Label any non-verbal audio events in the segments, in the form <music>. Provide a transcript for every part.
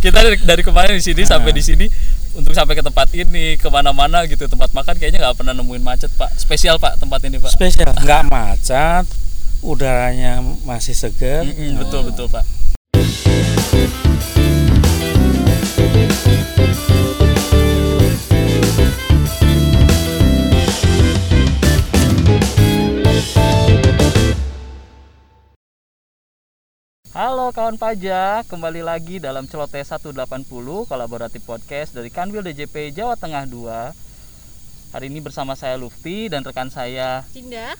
kita dari, dari kemarin di sini sampai di sini untuk sampai ke tempat ini ke mana-mana gitu tempat makan kayaknya nggak pernah nemuin macet pak. Spesial pak tempat ini pak. Spesial. Nggak macet udaranya masih segar Mm-mm, betul betul pak Halo kawan pajak, kembali lagi dalam Celoteh 180 kolaboratif podcast dari Kanwil DJP Jawa Tengah 2. Hari ini bersama saya Lufti dan rekan saya Cinda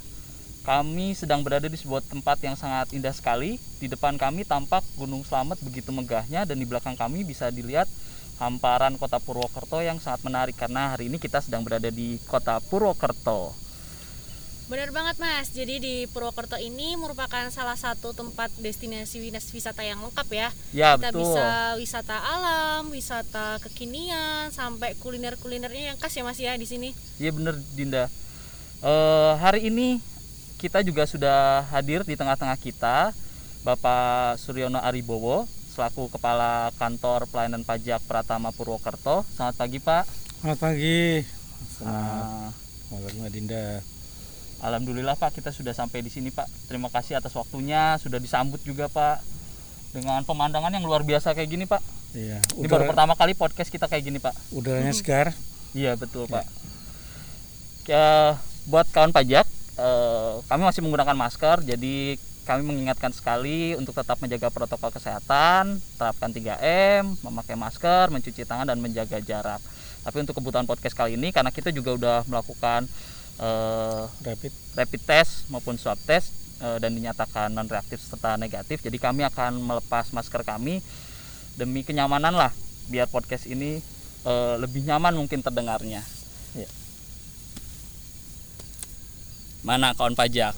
kami sedang berada di sebuah tempat yang sangat indah sekali. Di depan kami tampak Gunung Slamet begitu megahnya dan di belakang kami bisa dilihat hamparan kota Purwokerto yang sangat menarik karena hari ini kita sedang berada di kota Purwokerto. Benar banget mas, jadi di Purwokerto ini merupakan salah satu tempat destinasi wisata yang lengkap ya Ya Kita betul. bisa wisata alam, wisata kekinian, sampai kuliner-kulinernya yang khas ya mas ya di sini Iya bener Dinda. Eh, hari ini kita juga sudah hadir di tengah-tengah kita Bapak Suryono Aribowo selaku Kepala Kantor Pelayanan Pajak Pratama Purwokerto. Selamat pagi Pak. selamat pagi selamat Ah, malam Dinda Alhamdulillah Pak kita sudah sampai di sini Pak. Terima kasih atas waktunya, sudah disambut juga Pak dengan pemandangan yang luar biasa kayak gini Pak. iya Ini baru udara, pertama kali podcast kita kayak gini Pak. udaranya segar Iya betul Pak. Ya, buat kawan pajak, eh, kami masih menggunakan masker, jadi kami mengingatkan sekali untuk tetap menjaga protokol kesehatan, terapkan 3M, memakai masker, mencuci tangan dan menjaga jarak. Tapi untuk kebutuhan podcast kali ini, karena kita juga udah melakukan eh, rapid rapid test maupun swab test eh, dan dinyatakan non reaktif serta negatif. Jadi kami akan melepas masker kami demi kenyamanan lah biar podcast ini eh, lebih nyaman mungkin terdengarnya. Ya. Mana kawan pajak?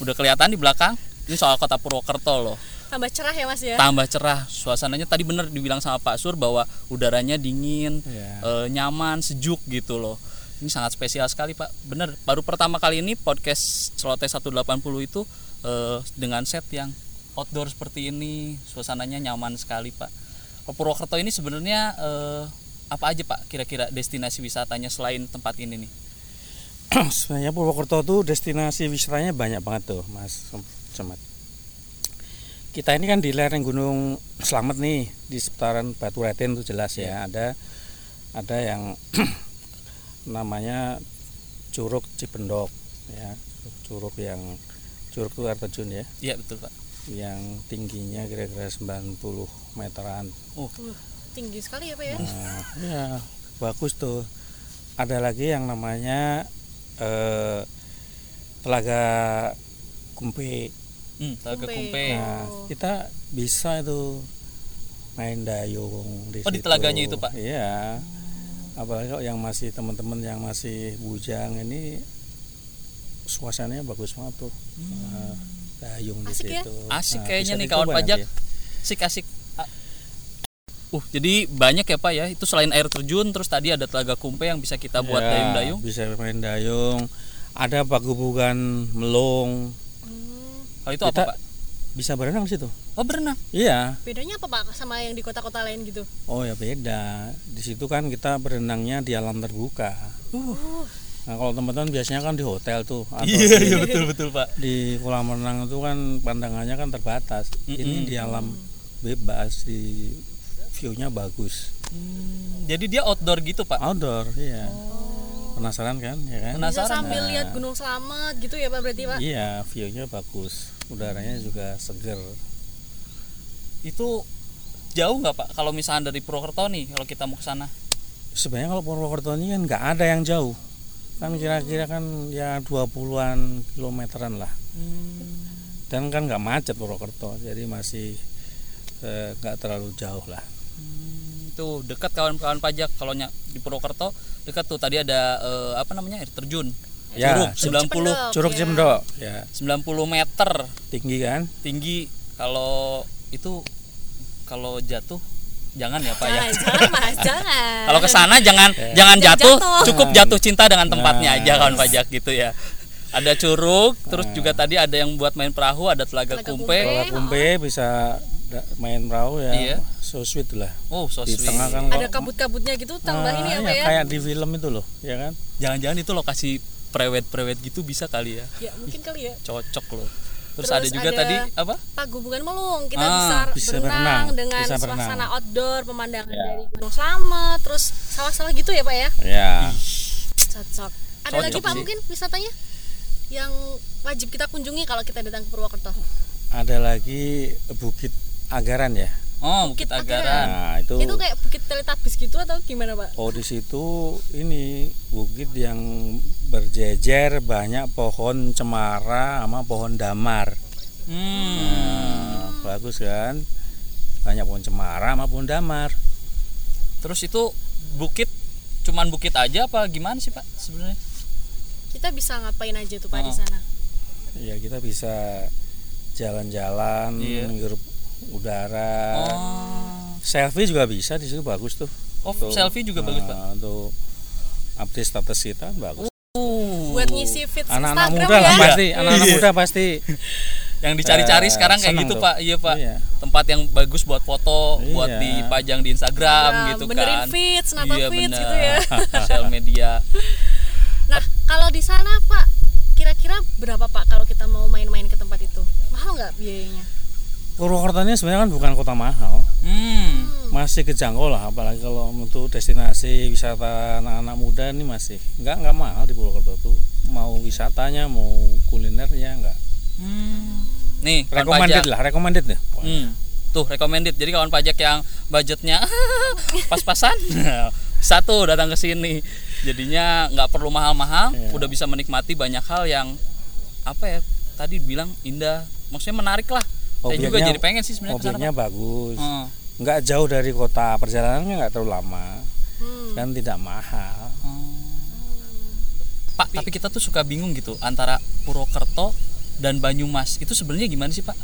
Udah kelihatan di belakang? Ini soal kota Purwokerto loh. Tambah cerah ya mas ya Tambah cerah suasananya. Tadi bener dibilang sama Pak Sur bahwa udaranya dingin, ya eh, nyaman, sejuk gitu loh. Ini sangat spesial sekali Pak. Bener, baru pertama kali ini podcast Celoteh 180 itu eh, dengan set yang outdoor seperti ini, suasananya nyaman sekali Pak. Purwokerto ini sebenarnya eh, apa aja Pak kira-kira destinasi wisatanya selain tempat ini nih? <clears throat> sebenarnya Purwokerto tuh destinasi wisatanya banyak banget tuh Mas Cemat kita ini kan di lereng Gunung Slamet nih di seputaran Batu Raden tuh jelas ya ada ada yang <clears throat> namanya Curug Cipendok ya curug yang curug itu air terjun ya Iya betul Pak. yang tingginya kira-kira 90 meteran Oh, Uh, Tinggi sekali ya pak ya Nah, ya bagus tuh. Ada lagi yang namanya eh, telaga kumpe. hmm, Telaga Kumpe. Kumpe. Nah, Oh. kita bisa itu main dayung di Oh, di telaganya itu, Pak? Iya. Apalagi kalau yang masih teman-teman yang masih bujang ini suasananya bagus banget tuh. Nah, dayung di ya? situ. Asik Nah, kayaknya nih kawan pajak. nanti. Asik asik. Uh, jadi banyak ya Pak ya. Itu selain air terjun terus tadi ada Telaga Kumpe yang bisa kita buat Ya, dayung-dayung. Bisa main dayung. Ada pagubukan melong. Hmm, Kalau itu Kita- apa Pak? Bisa berenang di situ. Oh berenang. Iya. Bedanya apa pak sama yang di kota-kota lain gitu Oh ya beda. Di situ kan kita berenangnya di alam terbuka. Uh, Nah kalau teman-teman biasanya kan di hotel tuh atau Iya di, iya betul betul Pak. di kolam renang itu kan pandangannya kan terbatas. Ini Mm-mm. di alam bebas, di view-nya bagus. Hmm, jadi dia outdoor gitu Pak. Outdoor, iya. Penasaran kan, ya kan? Penasaran. bisa sambil Nah. lihat Gunung Selamat gitu ya pak berarti pak Iya, view-nya bagus. Udaranya juga seger. Itu jauh nggak Pak kalau misalnya dari Purwokerto nih kalau kita mau ke sana? Sebenarnya kalau Purwokerto ini kan nggak ada yang jauh. Kan kira-kira kan ya 20-an kilometeran lah. Hmm. Dan kan nggak macet Purwokerto, jadi masih eh, nggak terlalu jauh lah. Hmm, tuh dekat kawan-kawan pajak kalau di Purwokerto dekat tuh tadi ada eh, apa namanya air terjun Ya, curug Curug 90 Cipendok. Curug ya. Cimendok, ya 90 meter tinggi kan? tinggi kalau itu kalau jatuh jangan ya pak ya jangan jangan mas <laughs> jangan kalau ke sana jangan jangan Jangan jatuh, jatuh. cukup jatuh cinta dengan tempatnya Nah. aja kawan pajak gitu ya ada curug terus Nah. juga tadi ada yang buat main perahu ada telaga Telaga kumpe Kumpe. Kalau kumpe bisa da- main perahu ya Iya. so sweet lah Oh, so di sweet. tengah kan ada kabut-kabutnya gitu tambah Ah, ini apa iya, ya kayak di film itu loh ya kan Jangan-jangan itu lokasi prewed-prewed gitu bisa kali ya. ya mungkin kali ya Cocok loh. Terus, Terus ada juga ada- tadi apa? Pagubungan Melung kita Ah, bisa, bisa berenang, berenang, dengan bisa suasana berenang. outdoor pemandangan Ya. dari Gunung Slamet terus sawah-sawah gitu ya pak ya ya cocok ada Cocok lagi pak sih. mungkin wisatanya yang wajib kita kunjungi kalau kita datang ke Purwokerto ada lagi Bukit Agaran ya Oh, Bukit, Bukit Agaran. Agaran. nah itu, itu kayak bukit teletabis gitu atau gimana pak oh di situ ini bukit yang berjejer banyak pohon cemara sama pohon damar Hmm. Nah, bagus kan banyak pohon cemara sama pohon damar Terus itu bukit cuman bukit aja apa gimana sih, Pak sebenarnya? kita bisa ngapain aja tuh pak di Oh. sana ya kita bisa jalan-jalan Iya. Udara Oh. selfie juga bisa di situ bagus tuh Oh, Tuh. selfie juga bagus, Pak. Nah, untuk update status kita bagus Uh. buat ngisi feed anak-anak Instagram muda lah ya pasti anak-anak Iya. muda pasti yang dicari-cari Eh, sekarang kayak gitu, tuh. Pak. Iya, Pak. Iya. Tempat yang bagus buat foto, buat Iya. dipajang di Instagram Nah, gitu benerin kan. feeds, nambah iya, feeds bener. gitu ya. <laughs> Sosial media. nah kalau di sana pak kira-kira berapa pak kalau kita mau main-main ke tempat itu mahal nggak biayanya Purwokerto ini sebenarnya kan bukan kota mahal Hmm. masih kejangkau lah apalagi kalau untuk destinasi wisata anak-anak muda ini masih nggak nggak mahal di Purwokerto tuh mau wisatanya mau kulinernya nggak Hmm. Nih, recommended pajak. lah recommended ya Hmm. Tuh recommended. Jadi kawan pajak yang budgetnya <laughs> pas-pasan <laughs> satu datang ke sini. Jadinya nggak perlu mahal-mahal, Iya. udah bisa menikmati banyak hal yang apa ya? Tadi bilang indah, maksudnya menarik lah. Saya juga jadi pengen sih sebenarnya objeknya bagus Pak. Hmm. nggak jauh dari kota perjalanannya nggak terlalu lama hmm. dan tidak mahal Pak, tapi kita tuh suka bingung gitu antara Purwokerto dan Banyumas. Itu sebenarnya gimana sih, Pak?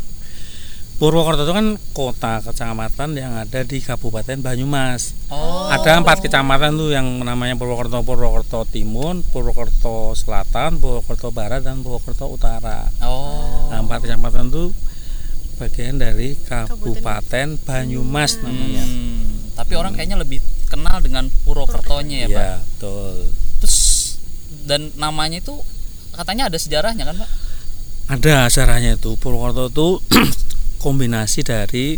Purwokerto itu kan kota kecamatan yang ada di Kabupaten Banyumas Oh. ada empat kecamatan tuh yang namanya Purwokerto Purwokerto Timur Purwokerto Selatan Purwokerto Barat dan Purwokerto Utara Oh. nah empat kecamatan itu bagian dari Kabupaten Banyumas namanya Hmm, tapi orang kayaknya lebih kenal dengan Purwokertonya ya, Pak. Iya betul Terus dan namanya itu katanya ada sejarahnya kan, Pak? ada acaranya itu Purwokerto itu <clears throat> kombinasi dari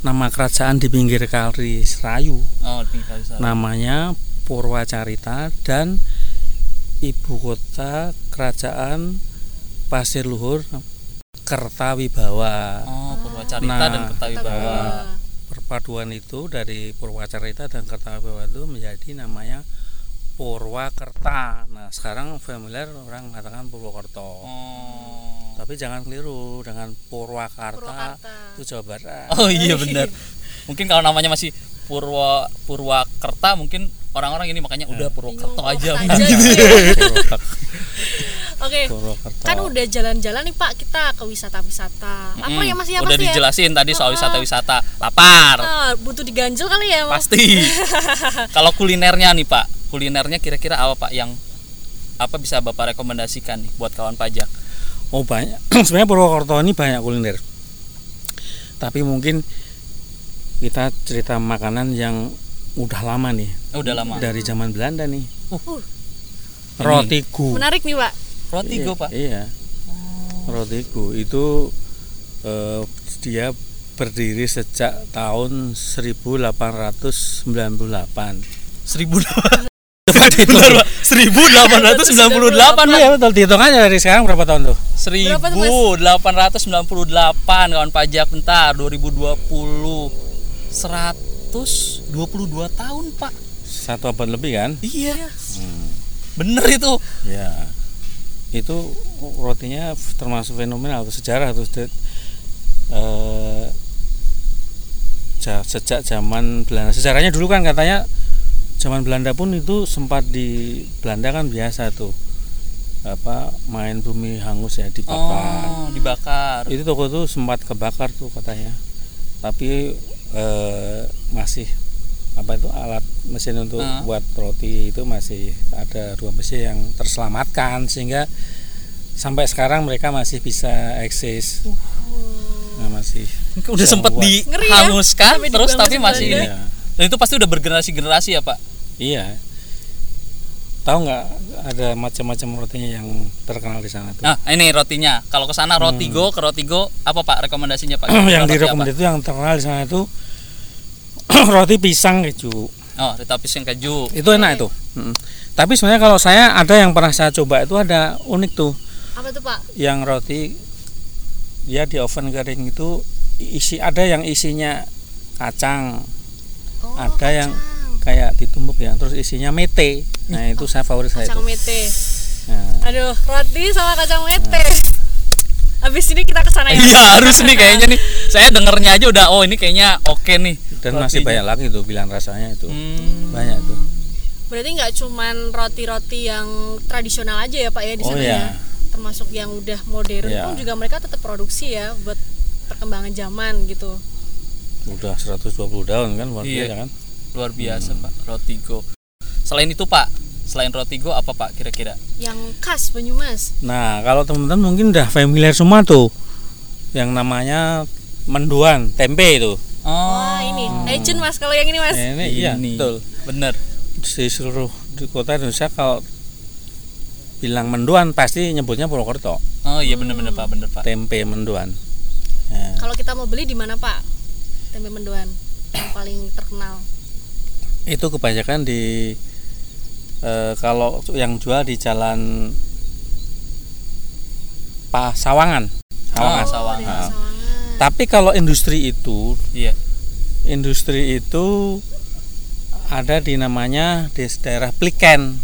nama kerajaan di pinggir kali Serayu Oh, di pinggir kali Sarayu. namanya Purwacarita dan ibu kota kerajaan Pasir Luhur Kertawibawa. Oh, Purwacarita Nah, dan Kertawibawa. Perpaduan itu dari Purwacarita dan Kertawibawa itu menjadi namanya Purwakerta. Nah, sekarang familiar orang mengatakan Purwokerto. Oh. Tapi jangan keliru dengan Purwakarta, Purwakarta. itu Jawa Barat. Oh iya benar. Mungkin kalau namanya masih Purwa Purwakerta mungkin orang-orang ini makanya udah Purwokerto Bingung, aja. Purwokerto aja gitu. <laughs> Purwakarta. <laughs> Oke, Purwokerto. kan udah jalan-jalan nih Pak kita ke wisata-wisata. Apa Mm, ya Mas ya udah ya? dijelasin tadi soal Ah. wisata-wisata. Lapar. Ah, butuh diganjel kali ya Mas. Pasti. <laughs> kalau kulinernya nih Pak, kulinernya kira-kira apa Pak yang apa bisa Bapak rekomendasikan nih buat kawan pajak? Oh banyak. <clears throat> Sebenarnya Purwokerto ini banyak kuliner. Tapi mungkin kita cerita makanan yang udah lama nih. Oh, udah lama. Dari zaman Belanda nih. Uh, Roti gu. menarik nih Pak. Roti Iya, Pak. Iya. Roti gu itu eh, dia berdiri sejak tahun 1898. Seribu itu. Benar, Pak. 1898 Pak. Iya betul. Dihitung aja dari sekarang berapa tahun tuh? Berapa tuh, 1898 kawan pajak bentar 2020 122 tahun Pak. Satu abad lebih kan? Iya. Bener itu. Ya, itu rotinya termasuk fenomenal atau sejarah Ded. Eh, ja- sejak zaman Belanda. Sejarahnya dulu kan katanya zaman Belanda pun itu sempat di Belanda kan biasa tuh apa main bumi hangus ya dibakar. Oh, dibakar. Itu toko tuh sempat kebakar tuh katanya. Tapi eh, masih apa itu alat mesin untuk Ah. buat roti itu masih ada dua mesin yang terselamatkan sehingga sampai sekarang mereka masih bisa eksis. Nah, masih udah. Ngeri ya, dihanguskan sampai terus tapi masih ini Iya. dan itu pasti udah bergenerasi-generasi ya pak Iya. Tahu nggak ada macam-macam rotinya yang terkenal di sana tuh. nah ini rotinya kalau ke sana rotigo ke rotigo apa pak rekomendasinya pak Hmm. <clears throat> yang direkomendasi itu yang terkenal di sana itu <laughs> roti pisang keju. oh roti pisang keju Itu enak itu. Mm. Tapi sebenarnya kalau saya ada yang pernah saya coba itu ada unik tuh. apa tuh pak Yang roti dia di oven kering itu isi ada yang isinya kacang, oh, ada yang kacang. kayak ditumbuk ya, terus isinya mete. Nah, itu saya favorit saya kacang itu. mete Nah, aduh roti sama kacang mete habis ini kita ke sana ya iya harus nih kayaknya nih saya dengernya aja udah oh ini kayaknya oke nih dan masih rotinya. banyak lagi tuh pilihan rasanya itu. Hmm. Banyak tuh. berarti nggak cuman roti-roti yang tradisional aja ya pak ya di Oh, sana iya. ya termasuk yang udah modern Iya. pun juga mereka tetap produksi ya buat perkembangan zaman gitu Udah 120 tahun kan luar Iya. biasa kan. luar biasa pak rotigo selain itu pak selain rotigo apa pak kira-kira yang khas Banyumas Nah, kalau teman-teman mungkin udah familiar semua tuh yang namanya menduan, tempe itu. oh wah ini legend mas kalau yang ini mas Nah, ini iya, Ini. betul. bener Di seluruh di kota Indonesia kalau bilang menduan pasti nyebutnya Purwokerto. oh iya bener-bener pak bener pak Tempe menduan. Nah, kalau kita mau beli di mana pak tempe mendoan yang paling terkenal itu kebanyakan di eh, kalau yang jual di jalan Pasawangan. Sawangan. Oh, Sawangan. Nah. Tapi kalau industri itu iya industri itu ada di namanya di daerah Pliken.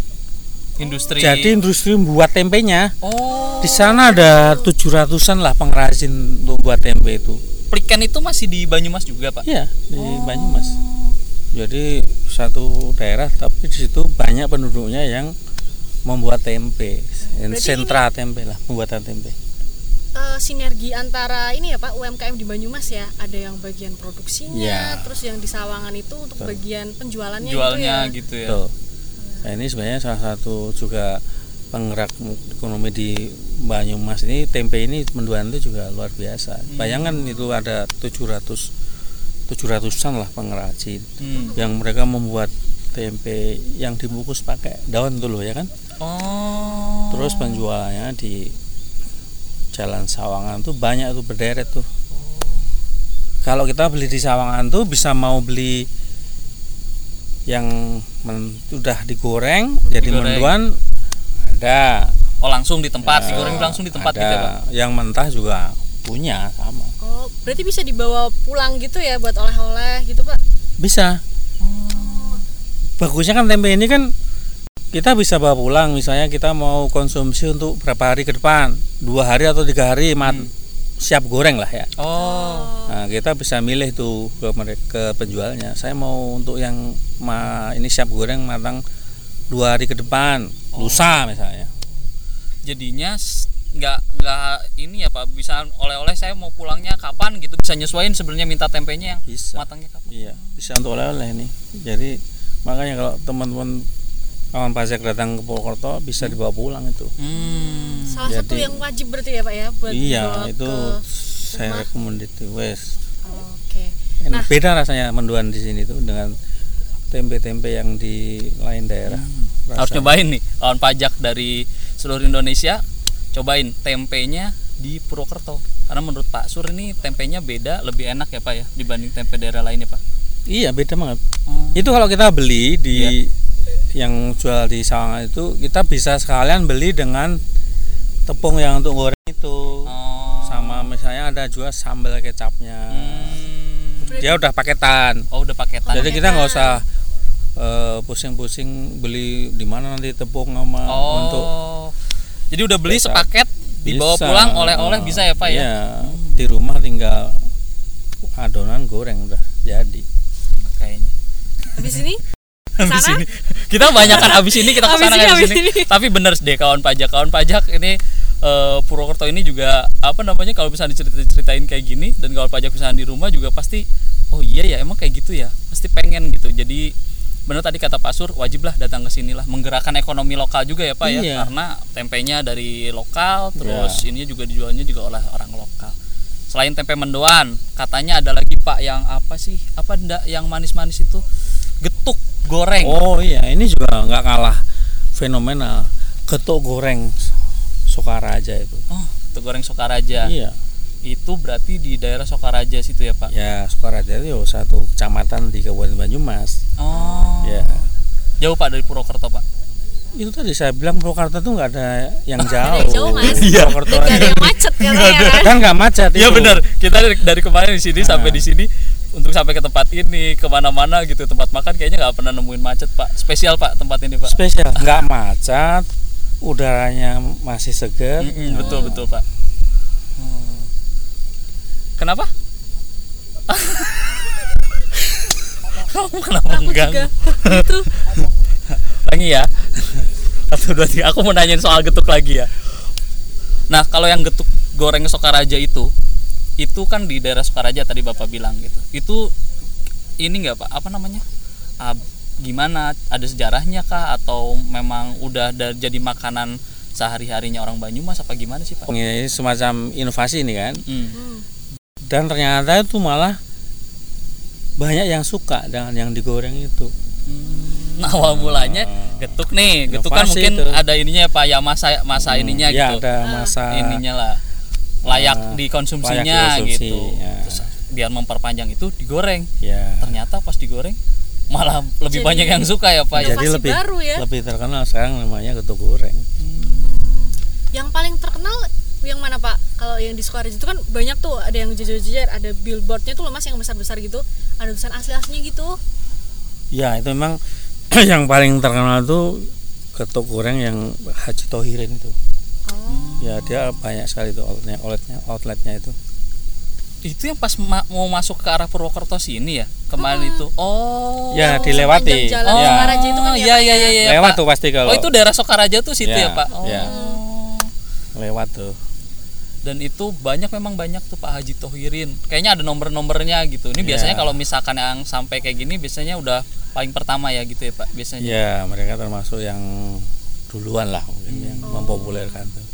industri Jadi industri membuat tempenya oh di sana ada 700-an lah pengrajin untuk buat tempe itu. Pliken itu masih di Banyumas juga pak Iya, di Banyumas. Jadi satu daerah tapi di situ banyak penduduknya yang membuat tempe. Berarti Sentra tempe lah, pembuatan tempe. Eh, sinergi antara ini ya Pak UMKM di Banyumas ya ada yang bagian produksinya Ya. terus yang di Sawangan itu untuk Betul. bagian penjualannya jualnya gitu gitu ya Betul. Nah, ini sebenarnya salah satu juga penggerak ekonomi di Banyumas ini tempe ini menduan itu juga luar biasa. Bayangkan itu ada 700 700-an lah pengrajin Hmm. yang mereka membuat tempe yang dibungkus pakai daun tuh loh ya kan. oh Terus penjualannya di Jalan Sawangan tuh banyak tuh berderet tuh. Kalau kita beli di Sawangan tuh bisa mau beli yang men- udah digoreng jadi Digoreng. menduan ada. oh langsung di tempat Ya, digoreng langsung di tempat ada. gitu ya pak Yang mentah juga punya sama. oh berarti bisa dibawa pulang gitu ya buat oleh-oleh gitu Pak Bisa. Bagusnya kan tempe ini kan kita bisa bawa pulang misalnya kita mau konsumsi untuk berapa hari ke depan dua hari atau tiga hari mat siap goreng lah ya oh Nah, kita bisa milih tuh ke mereka ke penjualnya. Saya mau untuk yang ma, ini siap goreng matang dua hari ke depan, lusa misalnya. jadinya nggak nggak ini ya pak bisa oleh-oleh saya mau pulangnya kapan gitu bisa nyesuaiin sebenarnya minta tempenya yang Bisa. matangnya kapan Iya, bisa untuk oleh-oleh nih. Jadi makanya kalau teman-teman kawan pajak datang ke Purwokerto bisa dibawa pulang itu. hmm. salah satu Jadi- yang wajib berarti ya Pak ya buat iya, itu ke saya rekomendasi wes. oke Enak. Nah. Beda rasanya menduan di sini tuh dengan tempe-tempe yang di lain daerah. harus Rasanya. nyobain nih kawan pajak dari seluruh Indonesia cobain tempenya di Purwokerto karena menurut Pak Sur ini tempenya beda lebih enak ya Pak ya dibanding tempe daerah lainnya Pak Iya, beda banget. Oh. Itu kalau kita beli di Iya. yang jual di Sawangan itu kita bisa sekalian beli dengan tepung yang untuk goreng itu. Oh. Sama misalnya ada juga sambal kecapnya. Hmm. Dia udah paketan. oh udah paketan Jadi kita nggak usah eh, pusing-pusing beli di mana nanti tepung sama oh untuk jadi udah beli Kecap. sepaket dibawa Bisa. pulang oleh-oleh Eh, bisa ya Pak ya Iya, di rumah tinggal adonan goreng udah jadi. kayaknya habis ini <laughs> habis Sana? ini kita banyakan habis ini kita ke sana ini, habis ini. ini. tapi bener deh kawan pajak kawan pajak ini eh, Purwokerto ini juga apa namanya kalau bisa diceritain kayak gini dan kawan pajak bisa di rumah juga pasti oh iya ya emang kayak gitu ya pasti pengen gitu jadi bener tadi kata Pak Sur wajib lah datang ke sini lah. Menggerakkan ekonomi lokal juga ya Pak ya. Iya. karena tempenya dari lokal terus ini juga dijualnya juga oleh orang lokal. Selain tempe mendoan katanya ada lagi pak yang apa sih? Apa ndak yang manis-manis itu? Getuk goreng. Oh iya, ini juga nggak kalah fenomenal. Getuk goreng Sokaraja itu. oh getuk goreng Sokaraja. Iya. Itu berarti di daerah Sokaraja situ ya pak Ya, Sokaraja itu satu kecamatan di Kabupaten Banyumas. oh Ya. jauh pak dari Purwokerto pak Itu tadi saya bilang Purwokerto tuh nggak ada yang jauh. Ada yang jauh, Mas. Iya, Purwokerto ada yang macet katanya kan kan nggak macet. Iya benar kita dari, dari kemarin di sini Nah. sampai di sini untuk sampai ke tempat ini ke mana-mana gitu tempat makan kayaknya nggak pernah nemuin macet pak spesial pak tempat ini pak Spesial, nggak macet, udaranya masih segar. Mm-mm, betul betul pak Hmm. Kenapa? <laughs> Kamu kenapa aku enggak? juga. Gitu lagi ya. Satu dua tiga. Aku mau nanyain soal getuk lagi ya. Nah kalau yang getuk goreng Sokaraja itu itu kan di daerah Sokaraja tadi bapak bilang gitu. Itu ini nggak pak? Apa namanya? Ah, gimana? Ada sejarahnya kah? Atau memang udah da- jadi makanan sehari harinya orang Banyumas? Apa gimana sih pak? Ini semacam inovasi ini kan. Hmm. Hmm. Dan ternyata itu malah banyak yang suka dengan yang digoreng itu. Hmm, awal mulanya getuk nih getuk kan mungkin itu. ada ininya ya pak ya masa masa ininya ya, gitu ada masa ininya lah layak Ah, dikonsumsinya layak dikonsumsi, gitu ya. Terus biar memperpanjang itu digoreng ya ternyata pas digoreng malah lebih Jadi- banyak yang suka ya pak ya jadi lebih baru ya. lebih terkenal sekarang namanya getuk goreng. yang paling terkenal yang mana pak kalau yang di Sukoharjo itu kan banyak tuh ada yang jejer-jejer ada billboardnya tuh loh mas yang besar-besar gitu ada tulisan asli-aslinya gitu Ya itu memang <clears throat> yang paling terkenal itu getuk goreng yang Haji Tohirin itu. oh Ya dia banyak sekali tuh outletnya, outletnya, outletnya itu. itu yang pas ma- mau masuk ke arah Purwokerto sini ya kemarin itu oh Ya dilewati. jalan oh ya. Sokaraja itu kan ya, iya Pak, iya ya? iya iya, Lewat Pak. tuh pasti kalau oh itu daerah Sokaraja tuh situ Ya, ya, pak oh ya. lewat tuh. Dan itu banyak memang banyak tuh Pak Haji Tohirin kayaknya ada nomor-nomornya gitu ini biasanya Ya. kalau misalkan yang sampai kayak gini biasanya udah paling pertama ya gitu ya Pak biasanya Ya mereka termasuk yang duluan lah mungkin yang Oh. mempopulerkan tuh.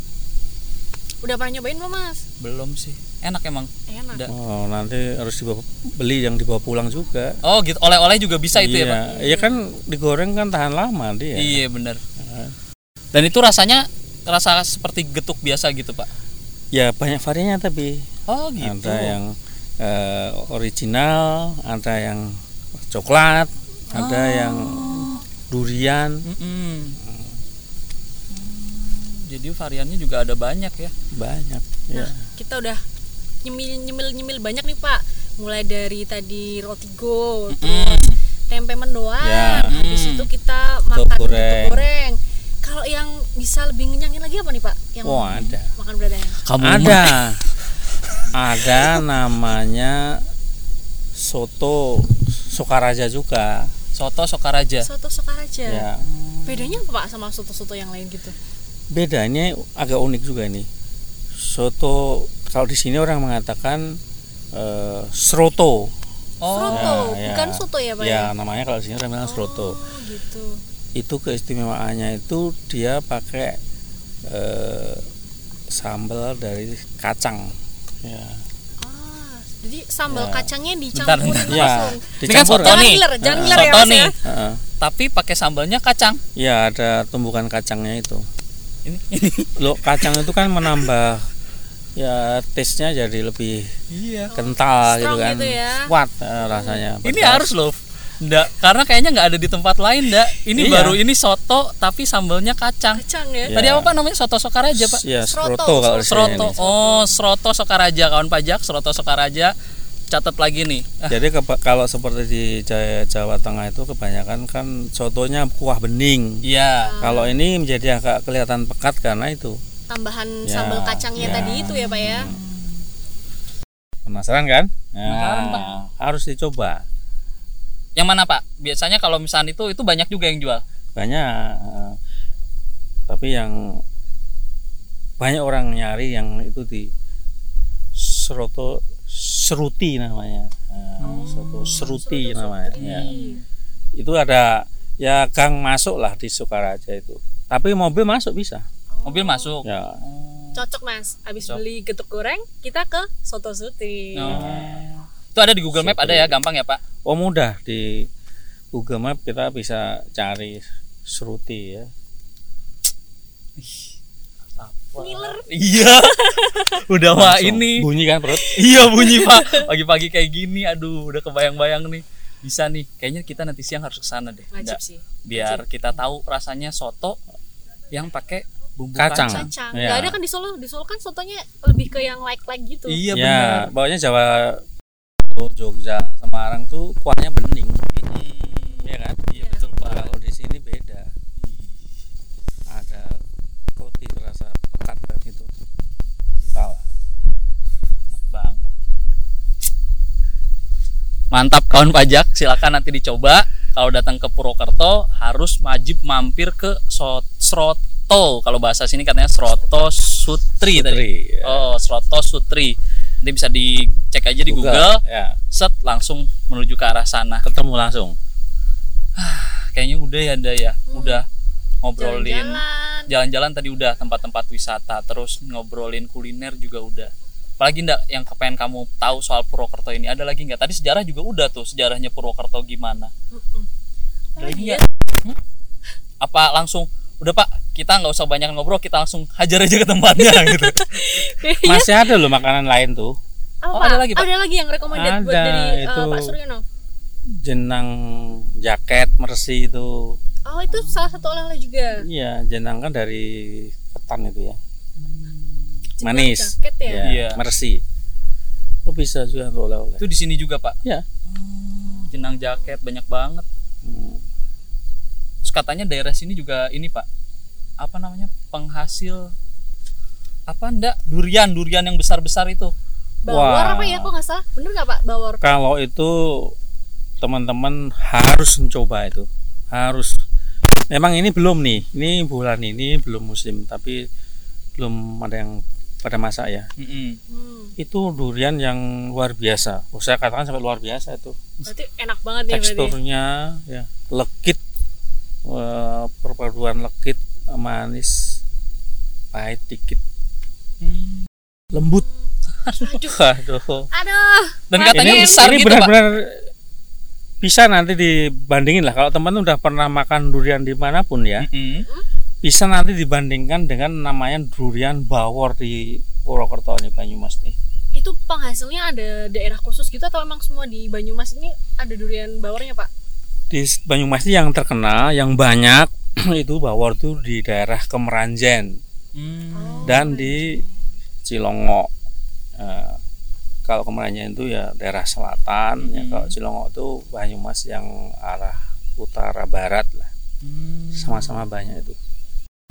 udah pernah nyobain belum mas belum sih enak emang enak Udah. Oh nanti harus dibawa, beli yang dibawa pulang juga. oh gitu oleh-oleh juga bisa itu ya iya. Pak Iya kan digoreng kan tahan lama dia. iya bener dan itu rasanya rasa seperti getuk biasa gitu Pak Ya banyak variannya tapi oh gitu ada yang eh, original, ada yang coklat, ada Oh. yang durian, Mm-mm. Hmm, jadi variannya juga ada banyak ya banyak. Ya. nah kita udah nyemil nyemil nyemil banyak nih pak mulai dari tadi roti go terus tempe mendoan Ya. habis itu kita makan goreng. goreng kalau yang bisa lebih ngenyangin lagi apa nih pak yang Oh ada. makan beratnya kamu Ada. ada namanya soto Sokaraja juga. soto Sokaraja soto sokaraja Ya. bedanya apa pak sama soto-soto yang lain gitu Bedanya agak unik juga ini. Soto kalau di sini orang mengatakan eh, sroto. oh Sroto, ya, bukan ya. soto ya pak Ya, namanya kalau di sini orang bilang oh sroto. gitu Itu keistimewaannya itu dia pakai eh, sambal dari kacang. Ya. ah jadi sambal Ya. kacangnya Bentar, dicampurin bentar. Ya, langsung dicampur. soto jangan nih. ngiler jangan ngiler ya soto mas nih ya tapi pakai sambalnya kacang Ya, ada tumbukan kacangnya itu. ini ini Lo kacang itu kan menambah ya taste-nya jadi lebih iya kental gitu Strong kan. gitu ya. Kuat eh, rasanya. ini pedas. harus loh Nggak, karena kayaknya nggak ada di tempat lain ndak ini Iya. baru ini soto tapi sambalnya kacang kacang ya Iya. tadi apa pak namanya soto Sokaraja pak Ya, Sroto, kalau. Sroto oh Sroto Sokaraja kawan pajak Sroto Sokaraja catat lagi nih Ah, Jadi kalau seperti di Jawa, Jawa Tengah itu kebanyakan kan sotonya kuah bening. iya Kalau ini menjadi agak kelihatan pekat karena itu. tambahan Ya, sambal kacangnya ya. tadi itu ya pak ya Penasaran kan? Penasaran, Nah, Pak. harus dicoba. Yang mana pak biasanya kalau misalnya itu itu banyak juga yang jual Banyak. eh, Tapi yang banyak orang nyari yang itu di Seroto Seruti namanya. Nah, Soto Seruti namanya. Ya. Itu ada ya gang masuk lah di Sukaraja itu. Tapi mobil masuk bisa. mobil masuk Ya. Oh. cocok mas abis Cocok. beli getuk goreng kita ke soto suti Oh. Itu ada di Google Map ada ya, gampang ya Pak? Oh mudah di Google Map kita bisa cari seruti ya. ngiler Iya. <laughs> Udah wah ini. bunyi kan perut. Iya bunyi Pak. Pagi-pagi kayak gini, aduh udah kebayang-bayang nih. Bisa nih. Kayaknya kita nanti siang harus ke sana deh. wajib Nggak, sih Biar kita tahu rasanya soto yang pakai bumbu Kacang. kacang. kacang Iya. nggak ada kan di Solo di Solo kan sotonya lebih ke yang like like gitu Iya ya, benar. pokoknya Jawa Jogja, Semarang tuh kuahnya bening. Iya kan? Iya betul Pak. Kalau di sini beda. Ada roti terasa pekat kan itu. Salah. Enak banget. Mantap kawan pajak, silakan nanti dicoba. Kalau datang ke Purwokerto harus wajib mampir ke So- Sroto. Kalau bahasa sini katanya Sroto Sutri, tadi. Putri, ya. Oh, Sroto Sutri. Nanti bisa dicek aja di Google. Ya, Set langsung menuju ke arah sana. ketemu langsung. <sighs> Kayaknya udah ya, Nda ya. Udah ngobrolin jalan-jalan tadi udah tempat-tempat wisata, terus ngobrolin kuliner juga udah. Apalagi ndak yang kepengen kamu tahu soal Purwokerto ini ada lagi nggak? Tadi sejarah juga udah tuh sejarahnya Purwokerto gimana. Mm-mm. Ada lagi Iya. nggak? Hmm? Apa langsung udah Pak kita nggak usah banyak ngobrol kita langsung hajar aja ke tempatnya <laughs> gitu. Masih ada loh makanan lain tuh. Apa, Oh, ada lagi, Pak? ada lagi yang recommended buat Ada, dari uh, itu. Pak Suryono Jenang jaket mersi itu. oh itu salah satu oleh-oleh juga Iya, jenang kan dari ketan itu ya. Jenang Manis. jaket ya Ya, Iya. mersi. Oh bisa juga untuk oleh-oleh. Itu di sini juga Pak. Ya. Jenang jaket banyak banget. Hmm. Terus katanya daerah sini juga ini Pak. Apa namanya? Penghasil apa ndak durian durian yang besar besar itu bawor Wah. apa ya kok nggak salah bener nggak pak bawor Kalau itu teman-teman harus mencoba itu. Harus. Memang ini belum nih. Ini bulan ini belum musim, tapi belum ada yang pada masak ya. Mm-mm. hmm, Itu durian yang luar biasa. Oh, saya katakan sampai luar biasa itu. berarti enak banget nih berarti Teksturnya ya legit. Perpaduan legit, manis, pahit dikit, Hmm. lembut. aduh. <laughs> Aduh. aduh. Dan katanya ini, besar ini gitu Pak. benar-benar bisa nanti dibandingin lah. Kalau teman udah pernah makan durian di mana pun ya Mm-mm. bisa nanti dibandingkan dengan namanya durian bawor di Purwokerto ini Banyumas nih. Itu penghasilnya ada daerah khusus gitu atau emang semua di Banyumas ini ada durian bawarnya pak? Di Banyumas ini yang terkenal yang banyak <clears throat> itu bawor tuh di daerah Kemeranjen Hmm. dan di Cilongo Eh, kalau Kemeranjen itu ya daerah selatan ya Hmm. kalau Cilongo itu Banyumas yang arah utara barat lah Hmm. sama-sama banyak itu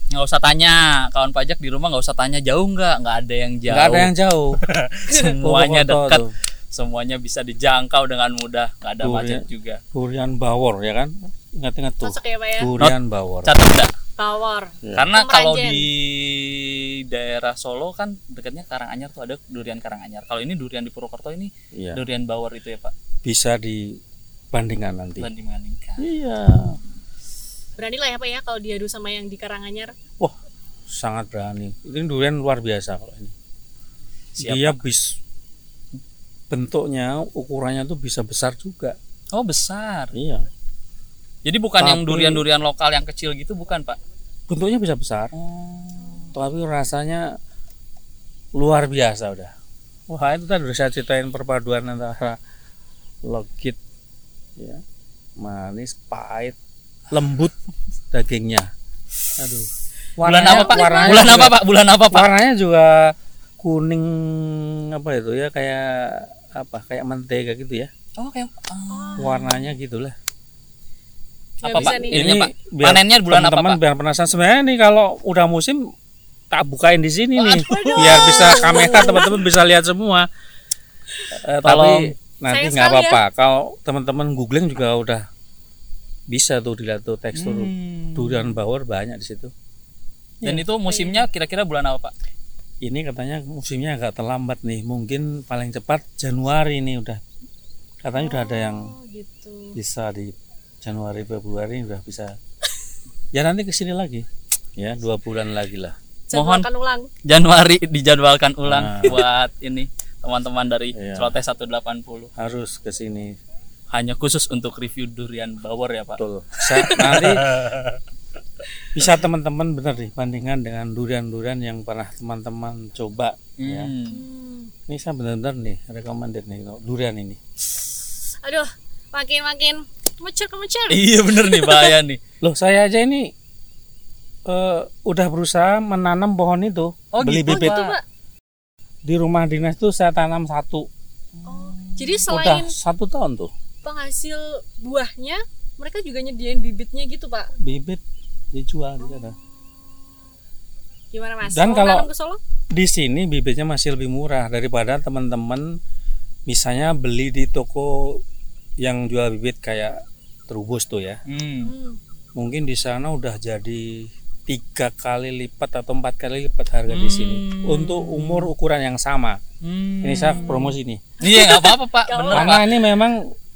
nggak usah tanya kawan pajak di rumah nggak usah tanya jauh nggak nggak ada yang jauh nggak ada yang jauh <laughs> semuanya dekat tuh. semuanya bisa dijangkau dengan mudah nggak ada macet ya. juga durian bawor ya kan ingat-ingat tuh. Cocok ya pak ya? Durian bawor. catat nggak? Bawor. Ya. karena kalau di daerah Solo kan dekatnya Karanganyar tuh ada durian Karanganyar. Kalau ini durian di Purwokerto ini Iya. durian bawor itu ya pak? Bisa dibandingkan nanti. Banding bandingkan iya. Berani lah ya pak ya kalau diadu sama yang di Karanganyar? Wah sangat berani. Ini durian luar biasa kalau ini. Siap, dia bis bentuknya ukurannya tuh bisa besar juga. Oh besar. Iya jadi bukan yang Tapi- durian durian lokal yang kecil gitu bukan pak? Bentuknya bisa besar. Oh. tapi rasanya luar biasa udah. Wah itu tadi udah saya ceritain perpaduan antara legit ya manis pahit lembut dagingnya. Aduh. Bulan apa pak? warnanya bulan juga, apa pak? Bulan apa pak? warnanya juga kuning apa itu ya kayak apa kayak mentega gitu ya. Oh kayak oh. warnanya gitulah Nggak apa pak? nih. ininya pak? biar panennya bulan apa teman-teman pak? biar penasaran. Sebenarnya nih kalau udah musim tak bukain di sini nih. <laughs> Biar bisa kamera teman-teman bisa lihat semua. Eh, Tolong. tapi nanti nggak sekali ya. apa-apa kalau teman-teman googling juga udah bisa tuh dilihat tuh tekstur Hmm. durian bawor banyak di situ. Dan itu musimnya kira-kira bulan apa pak? Ini katanya musimnya agak terlambat nih. Mungkin paling cepat Januari ini udah. Katanya udah ada yang oh gitu. bisa di Januari Februari udah bisa ya nanti ke sini lagi ya dua bulan lagi lah mohon Jadwalkan ulang. Januari dijadwalkan ulang Nah. buat ini teman-teman dari Iya. Celoteh 180 harus ke sini hanya khusus untuk review durian bawor ya Pak. betul Sa- <laughs> nanti bisa teman-teman benar nih bandingkan dengan durian-durian yang pernah teman-teman coba ya Hmm. Hmm. ini saya benar-benar nih recommended nih kalau durian ini Aduh, makin-makin kemecur kemecur. Iya bener nih bahaya nih. <laughs> loh saya aja ini eh, udah berusaha menanam pohon itu Oh, beli gitu, bibit Itu, Pak. Pak. di rumah dinas tuh saya tanam satu Oh. Jadi udah selain satu tahun tuh penghasil buahnya, mereka juga nyediain bibitnya gitu, Pak. bibit dijual di sana. Gimana, Mas? Dan Mau kalau- nanam ke Solo? di sini bibitnya masih lebih murah daripada teman-teman misalnya beli di toko yang jual bibit kayak terubus tuh ya Hmm. Hmm. mungkin di sana udah jadi tiga kali lipat atau empat kali lipat harga di sini Hmm. untuk umur ukuran yang sama Hmm. ini saya promosi nih Iya nggak apa-apa Pak, bener karena Pak. ini memang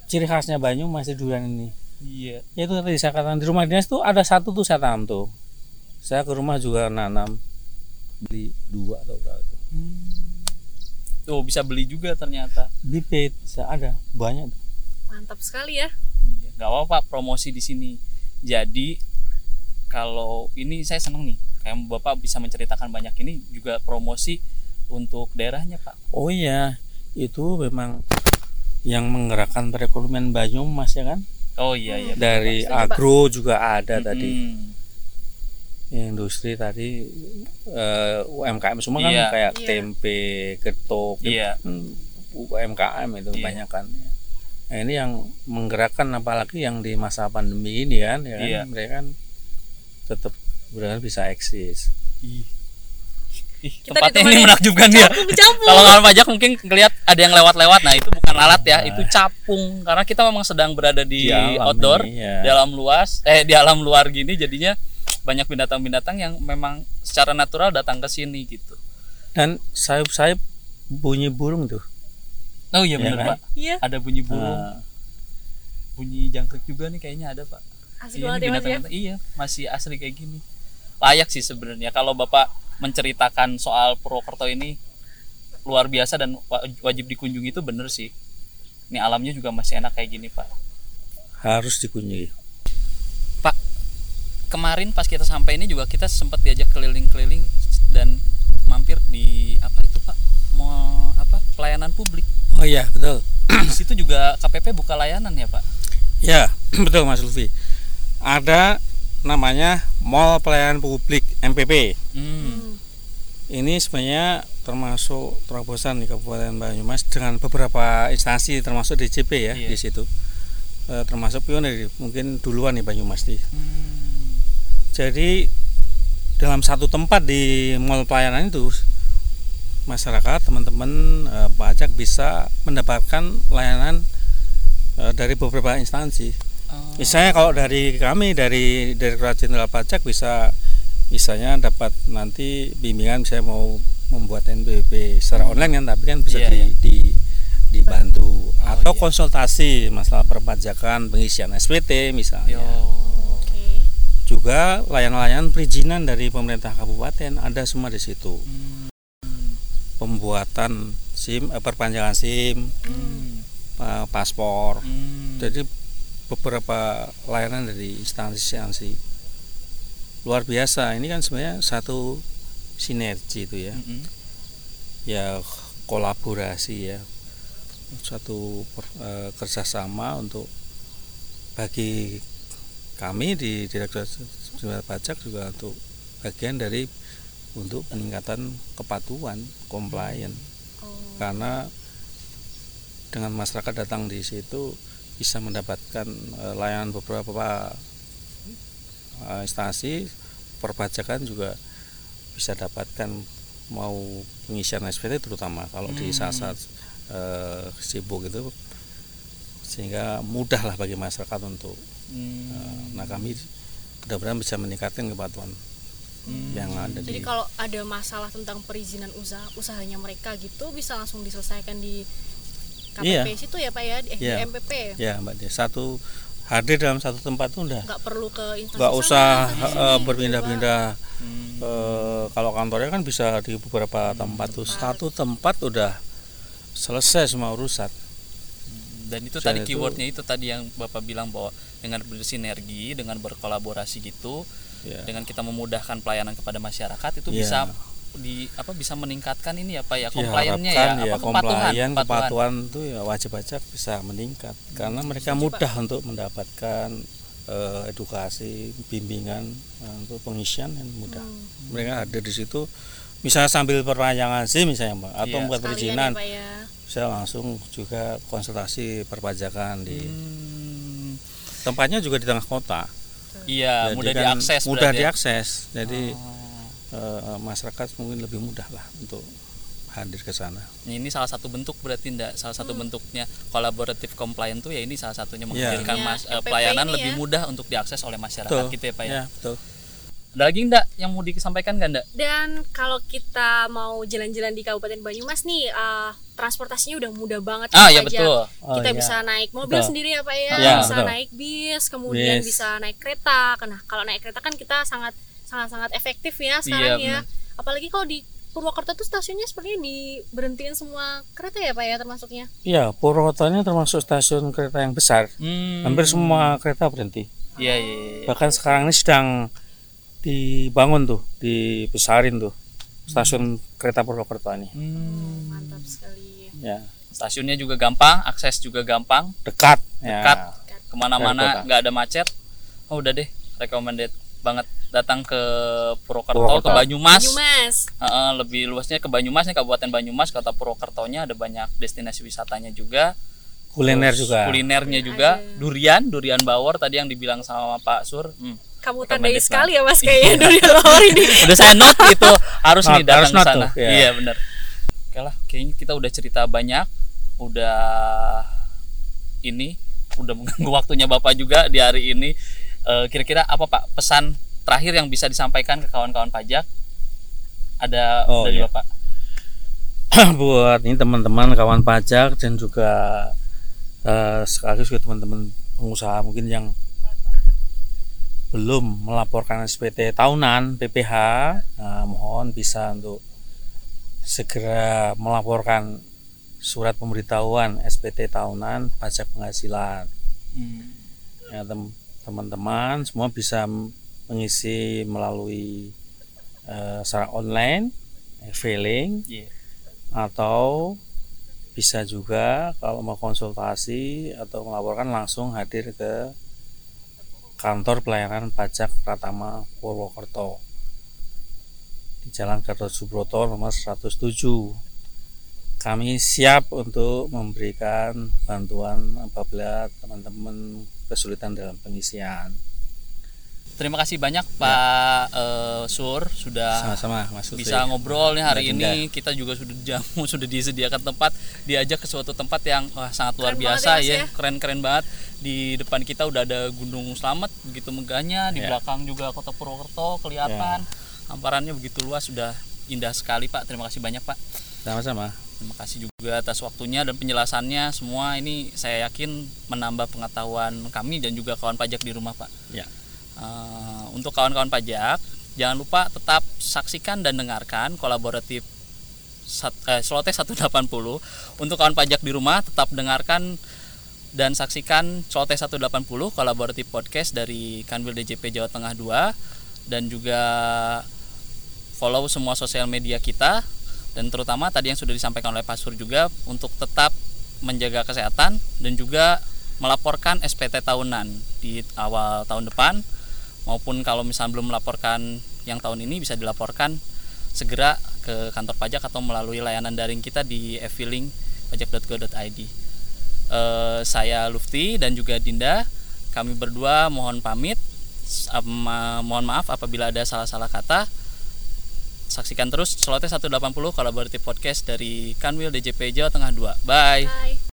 ciri khasnya Banyu masih durian ini Iya. ya itu tadi saya katakan di rumah dinas tuh ada satu tuh saya tanam tuh saya ke rumah juga nanam beli dua atau berapa tuh Tuh bisa beli juga ternyata. bibit saya ada banyak tuh. Mantap sekali ya. Iya, nggak apa-apa Pak, promosi di sini. Jadi kalau ini saya seneng nih, kayak Bapak bisa menceritakan banyak ini juga promosi untuk daerahnya Pak. Oh iya, itu memang yang menggerakkan perekonomian Banyumas ya kan. Oh iya iya. Dari Setuju, Pak. agro juga ada tadi, Hmm. industri tadi eh, UMKM semua kan Iya. kayak Iya. tempe, getuk, Iya. hmm, UMKM itu Iya. banyak kan. Nah, ini yang menggerakkan apalagi yang di masa pandemi ini kan, ya kan, Iya. mereka kan tetap benar bisa eksis. Ih. Ih, Kita tempatnya ini menakjubkan ya. Kalau nggak pajak mungkin ngelihat ada yang lewat-lewat. Nah itu bukan alat ya, Nah. itu capung. Karena kita memang sedang berada di, Di alam outdoor, ini, ya. di alam luas, eh di alam luar gini. Jadinya banyak binatang-binatang yang memang secara natural datang ke sini gitu. Dan sayup-sayup bunyi burung tuh. Oh iya benar kan? pak. Iya, Ada bunyi burung, Nah, bunyi jangkrik juga nih kayaknya ada pak. asik Iya, ini banget ya, Mas ya. iya masih asli kayak gini. Layak sih sebenarnya kalau bapak menceritakan soal Purwokerto ini luar biasa dan wa- wajib dikunjungi itu bener sih. Ini alamnya juga masih enak kayak gini pak. harus dikunjungi. Pak, kemarin pas kita sampai ini juga kita sempat diajak keliling-keliling dan mampir di apa itu Pak? Mau apa? Pelayanan publik. Oh iya betul. Di situ juga KPP buka layanan ya Pak? Ya <clears throat> betul Mas Lutfi. Ada namanya Mall Pelayanan Publik MPP. Hmm. Hmm. Ini sebenarnya termasuk terobosan di Kabupaten Banyumas dengan beberapa instansi termasuk DJP ya Iya. di situ. Eh, termasuk pionir mungkin duluan nih Banyumas nih. Hmm. Jadi dalam satu tempat di mall pelayanan itu masyarakat teman-teman eh, pajak bisa mendapatkan layanan eh, dari beberapa instansi. Oh. Misalnya kalau dari kami dari Direktorat Jenderal Pajak bisa misalnya dapat nanti bimbingan saya mau membuat NPWP secara online kan tapi kan bisa Iya, di, iya. di- dibantu atau iya. konsultasi masalah perpajakan pengisian SPT misalnya Yo. Oke. juga layanan-layanan perizinan dari pemerintah kabupaten ada semua di situ Hmm. Pembuatan SIM eh, perpanjangan SIM Hmm. eh, paspor Hmm. jadi beberapa layanan dari instansi-instansi luar biasa ini kan sebenarnya satu sinergi itu ya Mm-mm. ya kolaborasi ya satu per- eh, kerjasama untuk bagi kami di Direktorat Jenderal Pajak juga untuk bagian dari untuk peningkatan kepatuhan compliant Oh. karena dengan masyarakat datang di situ bisa mendapatkan eh, layanan beberapa eh, instansi perpajakan juga bisa dapatkan mau pengisian SPT terutama kalau di Hmm. saat-saat eh, sibuk itu sehingga mudah lah bagi masyarakat untuk Hmm. nah kami mudah-mudahan bisa meningkatkan kepatuhan Hmm. yang ada Jadi di kalau ada masalah tentang perizinan usaha usahanya mereka gitu bisa langsung diselesaikan di KPP Iya. situ ya Pak ya di, eh, Iya. di MPP. ya mbak Dia satu hadir dalam satu tempat tuh udah nggak perlu ke instansi nggak usah eh, berpindah-pindah Hmm. Eh, kalau kantornya kan bisa di beberapa tempat tuh satu tempat udah selesai semua urusan dan itu Dan tadi itu- keywordnya itu tadi yang bapak bilang bahwa dengan bersinergi dengan berkolaborasi gitu ya dengan kita memudahkan pelayanan kepada masyarakat itu Iya. bisa di apa bisa meningkatkan ini ya pak ya Ya, compliance-nya ya, harapkan apa kepatuhan tuh ya wajib pajak bisa meningkat karena mereka mudah untuk mendapatkan eh, edukasi, bimbingan eh, untuk pengisian yang mudah. Hmm. Mereka hadir di situ misalnya sambil perpanjangan SIM misalnya Mbak, atau Iya. membuat Sekalian perizinan ya, Pak, ya. bisa langsung juga konsultasi perpajakan di Hmm, tempatnya juga di tengah kota. Iya Jadi mudah kan diakses mudah berarti ya? diakses. Jadi Oh. eh, masyarakat mungkin lebih mudah lah untuk hadir ke sana. ini salah satu bentuk berarti enggak salah satu Hmm. bentuknya kolaboratif compliant tuh ya ini salah satunya Iya. menghadirkan Iya, mas- eh, LPP pelayanan ini lebih ya. mudah untuk diakses oleh masyarakat Betul. gitu ya pak ya. Ya, betul. Ada lagi enggak yang mau disampaikan enggak enggak? Dan kalau kita mau jalan-jalan di Kabupaten Banyumas nih, eh, transportasinya udah mudah banget. Ah ya, ya betul. Oh, kita iya. bisa naik mobil Betul. sendiri ya Pak ya, Iya, bisa betul. naik bis, kemudian Bis. bisa naik kereta. Nah, kalau naik kereta kan kita sangat sangat sangat efektif ya sekarang Iya, ya. Apalagi kalau di Purwokerto tuh stasiunnya sepertinya diberhentiin semua kereta ya Pak ya termasuknya. Iya, Purwokerto ini termasuk stasiun kereta yang besar. Hmm. Hampir semua kereta berhenti. Iya iya. iya. Bahkan sekarang ini sedang dibangun tuh, dibesarin tuh stasiun kereta Purwokerto ini. Hmm. Mantap sekali. Ya, Stasiunnya juga gampang, akses juga gampang, dekat. Ya. Dekat. Ke mana-mana nggak ada macet. Oh udah deh, recommended banget datang ke Purwokerto, Purwokerto. ke Banyumas. Banyumas. Heeh, lebih luasnya ke Banyumas nih Kabupaten Banyumas, kota Purwokertonya ada banyak destinasi wisatanya juga. Kuliner Terus juga. Kulinernya juga, Ada. durian, durian bawor tadi yang dibilang sama Pak Sur. Hmm. Kamu tandai sekali ya Mas <laughs> kayaknya dari awal ini. Udah saya note gitu, harus nih Note, datang harus ke note sana. tuh, ya. Iya benar. Oke lah, kayaknya kita udah cerita banyak, udah ini, udah mengganggu <laughs> waktunya Bapak juga di hari ini. Eh, Kira-kira apa Pak pesan terakhir yang bisa disampaikan ke kawan-kawan pajak? Ada Oh, dari iya. Bapak? <clears throat> buat ini teman-teman kawan pajak dan juga eh, sekaligus juga teman-teman pengusaha mungkin yang belum melaporkan SPT tahunan PPH eh, mohon bisa untuk segera melaporkan surat pemberitahuan SPT tahunan pajak penghasilan Hmm. ya tem- teman-teman semua bisa mengisi melalui eh, secara online e-filing Iya. atau bisa juga kalau mau konsultasi atau melaporkan langsung hadir ke kantor pelayanan pajak Pratama Purwokerto. Di Jalan Gatot Subroto nomor 107 kami siap untuk memberikan bantuan apabila teman-teman kesulitan dalam pengisian Terima kasih banyak Pak eh, Sur. Sudah sama-sama Mas bisa ngobrol nih hari ini. Kita juga sudah jamu <laughs> sudah disediakan tempat. Diajak ke suatu tempat yang wah, sangat luar Keren biasa banget ya, ya Mas, ya. keren-keren banget. Di depan kita udah ada Gunung Slamet begitu megahnya. Di Ya. belakang juga kota Purwokerto kelihatan. Hamparannya begitu luas sudah indah sekali Pak. Terima kasih banyak Pak. Sama-sama. Terima kasih juga atas waktunya dan penjelasannya. Semua ini saya yakin menambah pengetahuan kami dan juga kawan pajak di rumah Pak. Ya Eh, untuk kawan-kawan pajak, jangan lupa tetap saksikan dan dengarkan kolaboratif sat, eh, Slote 180. Untuk kawan pajak di rumah, tetap dengarkan dan saksikan Slote 180 kolaboratif podcast dari Kanwil DJP Jawa Tengah 2 dan juga follow semua sosial media kita. Dan terutama tadi yang sudah disampaikan oleh Pak Sur juga untuk tetap menjaga kesehatan dan juga melaporkan SPT tahunan di awal tahun depan maupun kalau misalnya belum melaporkan yang tahun ini bisa dilaporkan segera ke kantor pajak atau melalui layanan daring kita di e-filing pajak.go.id. Eh, saya Lufti dan juga Dinda, kami berdua mohon pamit. Sama- mohon maaf apabila ada salah-salah kata. Saksikan terus Slote 180 Collaborative Podcast dari Kanwil DJP Jawa Tengah 2. Bye. Bye.